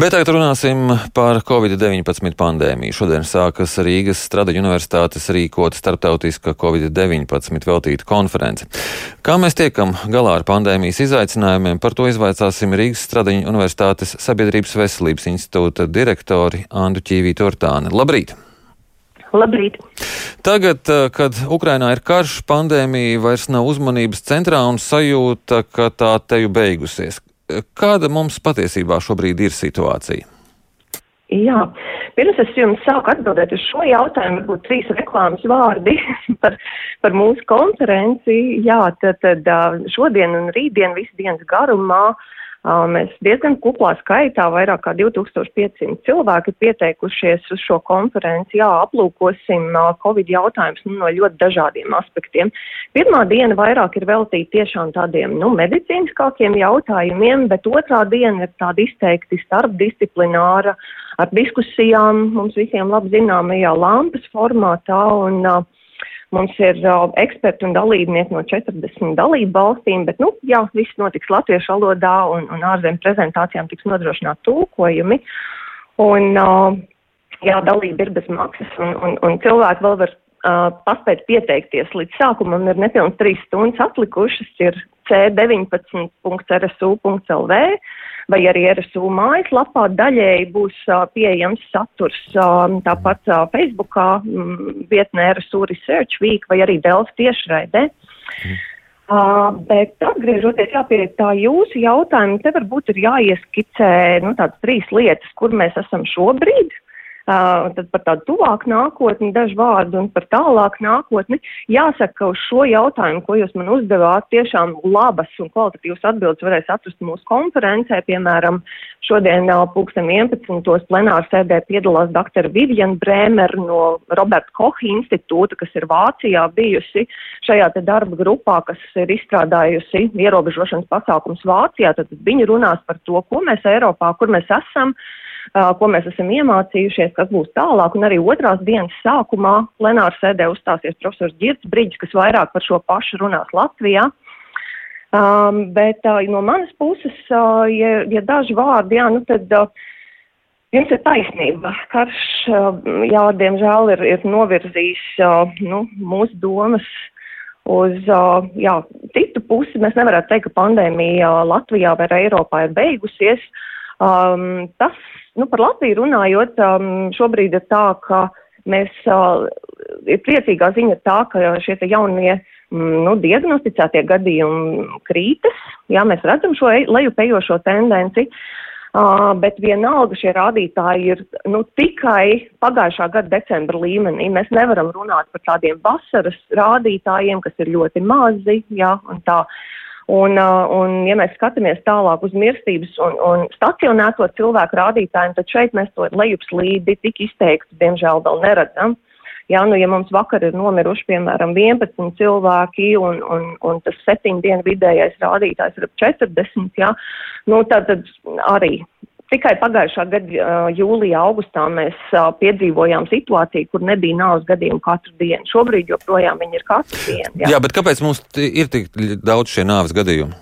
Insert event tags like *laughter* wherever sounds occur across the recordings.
Bet tagad runāsim par Covid-19 pandēmiju. Šodien sākas Rīgas Stradaņu universitātes rīkot starptautiska Covid-19 veltīta konference. Kā mēs tiekam galā ar pandēmijas izaicinājumiem, par to izvaicāsim Rīgas Stradaņu universitātes Sabiedrības veselības institūta direktori Andu Ķīvītu Ortāni. Labrīt! Labrīt! Tagad, eh, kad Ukrainā ir karš, pandēmija vairs nav uzmanības centrā un sajūta, ka tā teju beigusies. Kāda mums patiesībā šobrīd ir situācija? Jā, pirms es jums sāku atbildēt uz šo jautājumu, varbūt trīs reklāmas vārdi *laughs* par, par mūsu konferenci. Jā, tad, tad šodien un rītdien visu dienas garumā uh, Mēs diezgan kuplā skaitā, vairāk kā 2500 cilvēki pieteikušies uz šo konferenci. Jā, aplūkosim Covid jautājumus nu, no ļoti dažādiem aspektiem. Pirmā diena vairāk ir veltīta tiešām tādiem nu, medicīniskākiem jautājumiem, bet otrā diena ir tāda izteikti starpdisciplināra ar diskusijām mums visiem labi zināmajā lampas formātā. Un, uh, Mums ir uh, eksperti un dalībnieki no 40 dalību valstīm, bet, nu, jā, viss notiks latviešu valodā un, un ārzemju prezentācijām tiks nodrošināt tulkojumi. Un, uh, jā, dalība ir bez maksas un, un, un cilvēki vēl var uh, paspēt pieteikties līdz sākumam. Ir nepilns trīs stundas atlikušas, ir c19.rsu.lv vai arī RSU mājaslapā daļēji būs pieejams saturs tāpat Facebookā, um, vietnē RSU Research Week vai arī Delft tiešraidē. Mm. Uh, bet atgriežoties pie tā jūsu jautājuma, te varbūt ir jāieskicē nu, tādas trīs lietas, kur mēs esam šobrīd. Uh, tad par tādu tuvāku nākotni dažu vārdu un par tālāku nākotni. Jāsaka, ka uz šo jautājumu, ko jūs man uzdevāt, tiešām labas un kvalitatīvas atbildes varēs atrast mūsu konferencē. Piemēram, šodien pulksten 11. plenāra sēdē piedalās dr. Vivian Brēmer no Roberta Koha institūta, kas ir Vācijā bijusi šajā te darba grupā, kas ir izstrādājusi ierobežošanas pasākums Vācijā. Tad viņi runās par to, ko mēs Eiropā, kur mēs esam ko mēs esam iemācījušies, kas būs tālāk. Un arī otrās dienas sākumā plenāra sēdē uzstāsies profesors Girts Brīdis, kas vairāk par šo pašu runās Latvijā. Um, bet uh, no manas puses, uh, ja, ja daži vārdi, jā, nu tad uh, jums ir taisnība. Karš, uh, jā, diemžēl ir, ir novirzījis uh, nu, mūsu domas uz uh, jā, citu pusi. Mēs nevarētu teikt, ka pandēmija Latvijā vai Eiropā ir beigusies. Um, tas Nu, par Latviju runājot, um, šobrīd ir tā, ka mēs, uh, ir priecīgā ziņa tā, ka šie jaunie mm, nu, diagnosticētie gadījumi krītas, jā, mēs redzam šo lejupējošo tendenci, uh, bet vienalga šie rādītāji ir nu, tikai pagājušā gada decembra līmenī. Mēs nevaram runāt par tādiem vasaras rādītājiem, kas ir ļoti mazi, jā, un tā. Uh, un, ja mēs skatāmies tālāk uz mirstības un, un stacionēto cilvēku rādītājiem, tad šeit mēs to lejupslīdi tik izteikti, diemžēl, vēl neredzam. Jā, nu, ja mums vakar ir nomiruši, piemēram, 11 cilvēki un, un, un tas septiņu dienu vidējais rādītājs ir ap 40, jā, nu, tad, tad arī Tikai pagājušā gada jūlijā, augustā mēs piedzīvojām situāciju, kur nebija nāves gadījumu katru dienu. Šobrīd joprojām viņi ir katru dienu. Jā, jā bet kāpēc mums ir tik daudz šie nāves gadījumi?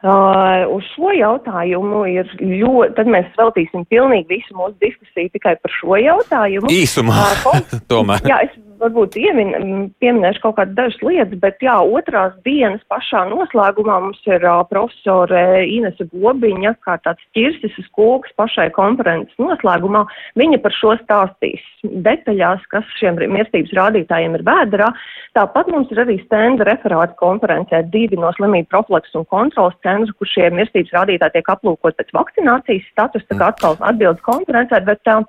Uh, uz šo jautājumu ir ļoti, tad mēs veltīsim pilnīgi visu mūsu diskusiju tikai par šo jautājumu. Īsumā, uh, *laughs* tomēr. Jā, es varbūt iemin, pieminēšu kaut kādas dažas lietas, bet jā, otrās dienas pašā noslēgumā mums ir uh, profesore Inese Gobiņa, kā tāds ķirsis uz koks pašai konferences noslēgumā. Viņa par šo stāstīs detaļās, kas šiem mirstības rādītājiem ir vēderā. Tāpat mums ir arī stenda referāti konferencē divi no slimību profilaks un kontrolas centru, kur šie mirstības rādītāji tiek aplūkot pēc vakcinācijas status, tā kā atkal atbildes konferencē, bet uh,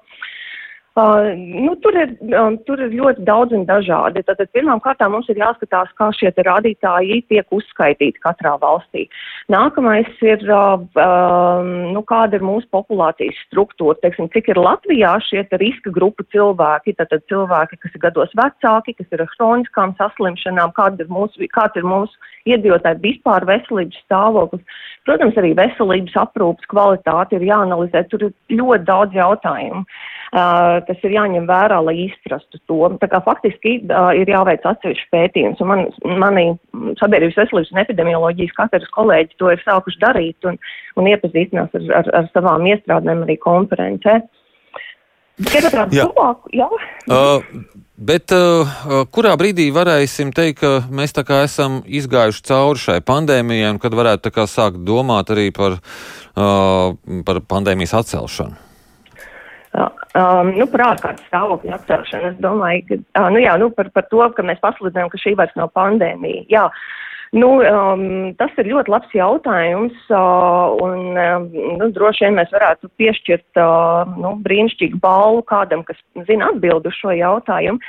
Uh, nu, tur, ir, um, tur ir ļoti daudz un dažādi. Tātad pirmām kārtām mums ir jāskatās, kā šie rādītāji tiek uzskaitīti katrā valstī. Nākamais ir, uh, um, nu, kāda ir mūsu populācijas struktūra, teiksim, cik ir Latvijā šie riska grupu cilvēki, tātad cilvēki, kas ir gados vecāki, kas ir ar hroniskām saslimšanām, kāda ir mūsu, kāds ir mūsu iedzīvotāju vispār veselības stāvoklis. Protams, arī veselības aprūpas kvalitāte ir jāanalizē, tur ir ļoti daudz jautājumu. Tas ir jāņem vērā, lai izprastu to. Tā kā faktiski ir jāveic atsevišķi pētījums, un man, mani sabiedrības veselības un epidemioloģijas katras kolēģi to ir sākuši darīt un, un iepazīstinās ar, ar, ar savām iestrādēm arī konferencē. Jā. Tuvāk, jā. Uh, bet uh, kurā brīdī varēsim teikt, ka mēs tā kā esam izgājuši cauri šai pandēmijai un kad varētu kā sākt domāt arī par, uh, par pandēmijas atcelšanu? Um, nu, par ārkārtas stāvokļa atcelšanu. Es domāju, ka uh, nu, jā, nu, par, par to, ka mēs pasludinām, ka šī vairs nav pandēmija. Jā, Nu, um, tas ir ļoti labs jautājums, uh, un um, nu, droši vien mēs varētu piešķirt uh, nu, brīnišķīgu balvu kādam, kas zina atbildu šo jautājumu.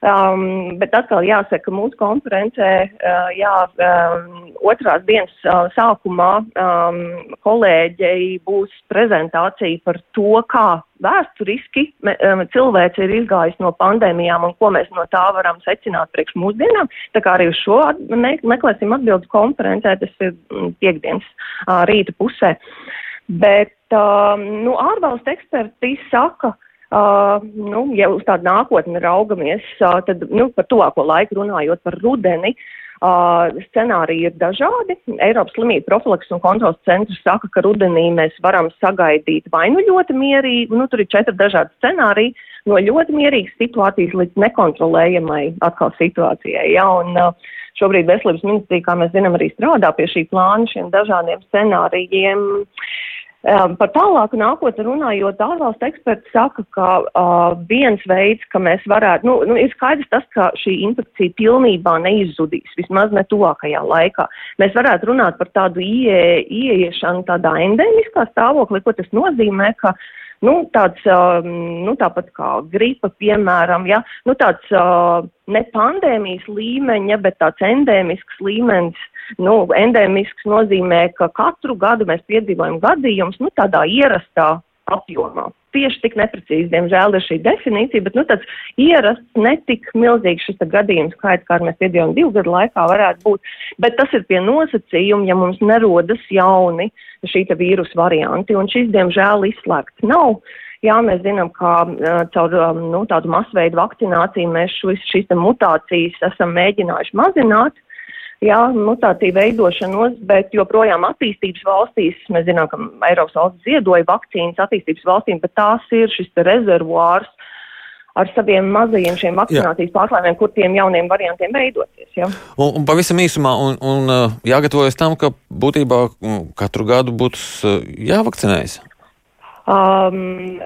Um, bet atkal jāsaka, ka mūsu konferencē, uh, jā, um, otrās dienas uh, sākumā um, kolēģei būs prezentācija par to, kā vēsturiski me, um, cilvēks ir izgājis no pandēmijām un ko mēs no tā varam secināt priekš mūsdienām. Tā kā arī uz šo me, meklēsim atbildu konferencē, tas ir mm, piekdienas uh, rīta pusē. Bet, um, nu, ārvalstu eksperti saka, Uh, nu, ja uz tādu nākotni raugamies, uh, tad nu, par tuvāko laiku runājot par rudeni, uh, scenāriji ir dažādi. Eiropas slimību profilaks un kontrols centrs saka, ka rudenī mēs varam sagaidīt vai nu ļoti mierīgu, nu tur ir četri dažādi scenāriji, no ļoti mierīgas situācijas līdz nekontrolējamai atkal situācijai. Ja, un, uh, Šobrīd veselības ministrija, kā mēs zinām, arī strādā pie šī plāna, šiem dažādiem scenārijiem. Uh, Um, par tālāku nākotni runājot, ārvalstu eksperti saka, ka uh, viens veids, ka mēs varētu, nu, nu, ir skaidrs tas, ka šī infekcija pilnībā neizzudīs, vismaz ne tuvākajā laikā. Mēs varētu runāt par tādu ie, ieiešanu tādā endemiskā stāvoklī, ko tas nozīmē, ka uh, nu, tāds, nu, tāpat kā gripa, piemēram, ja, nu, tāds ne pandēmijas līmeņa, bet tāds endēmisks līmenis. Nu, endēmisks nozīmē, ka katru gadu mēs piedzīvojam gadījumus, nu, tādā ierastā apjomā. Tieši tik neprecīzi, diemžēl, ir šī definīcija, bet nu, tāds ierasts, netik milzīgs šis gadījums skaits, kā mēs piedzīvojam divu gadu laikā, varētu būt. Bet tas ir pie nosacījuma, ja mums nerodas jauni šī vīrusu varianti, un šis, diemžēl, izslēgts nav. Jā, mēs zinām, ka caur nu, tādu masveidu vakcināciju mēs šīs mutācijas esam mēģinājuši mazināt jā, mutāciju veidošanos, bet joprojām attīstības valstīs, mēs zinām, ka Eiropas valsts ziedoja vakcīnas attīstības valstīm, bet tās ir šis rezervuārs ar saviem mazajiem šiem vakcinācijas pārklājumiem, kur tiem jauniem variantiem veidoties. Ja? Un, un pavisam īsumā, un, un jāgatavojas tam, ka būtībā mm, katru gadu uh, jāvakcinējas. Um,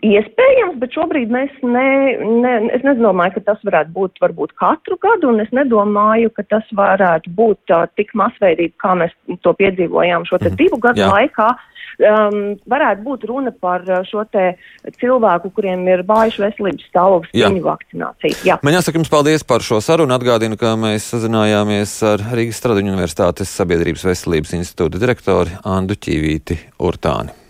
iespējams, bet šobrīd mēs ne, ne, es nedomāju, ka tas varētu būt varbūt katru gadu, un es nedomāju, ka tas varētu būt uh, tik masveidīgi, kā mēs to piedzīvojām šo mm. divu gadu Jā. laikā. Um, varētu būt runa par šo te cilvēku, kuriem ir vājš veselības stāvoklis, viņu vakcināciju. Jā. Man jāsaka jums paldies par šo sarunu. Atgādinu, ka mēs sazinājāmies ar Rīgas Stradiņu Universitātes Sabiedrības veselības institūta direktori Andu Ķīvīti Urtāni.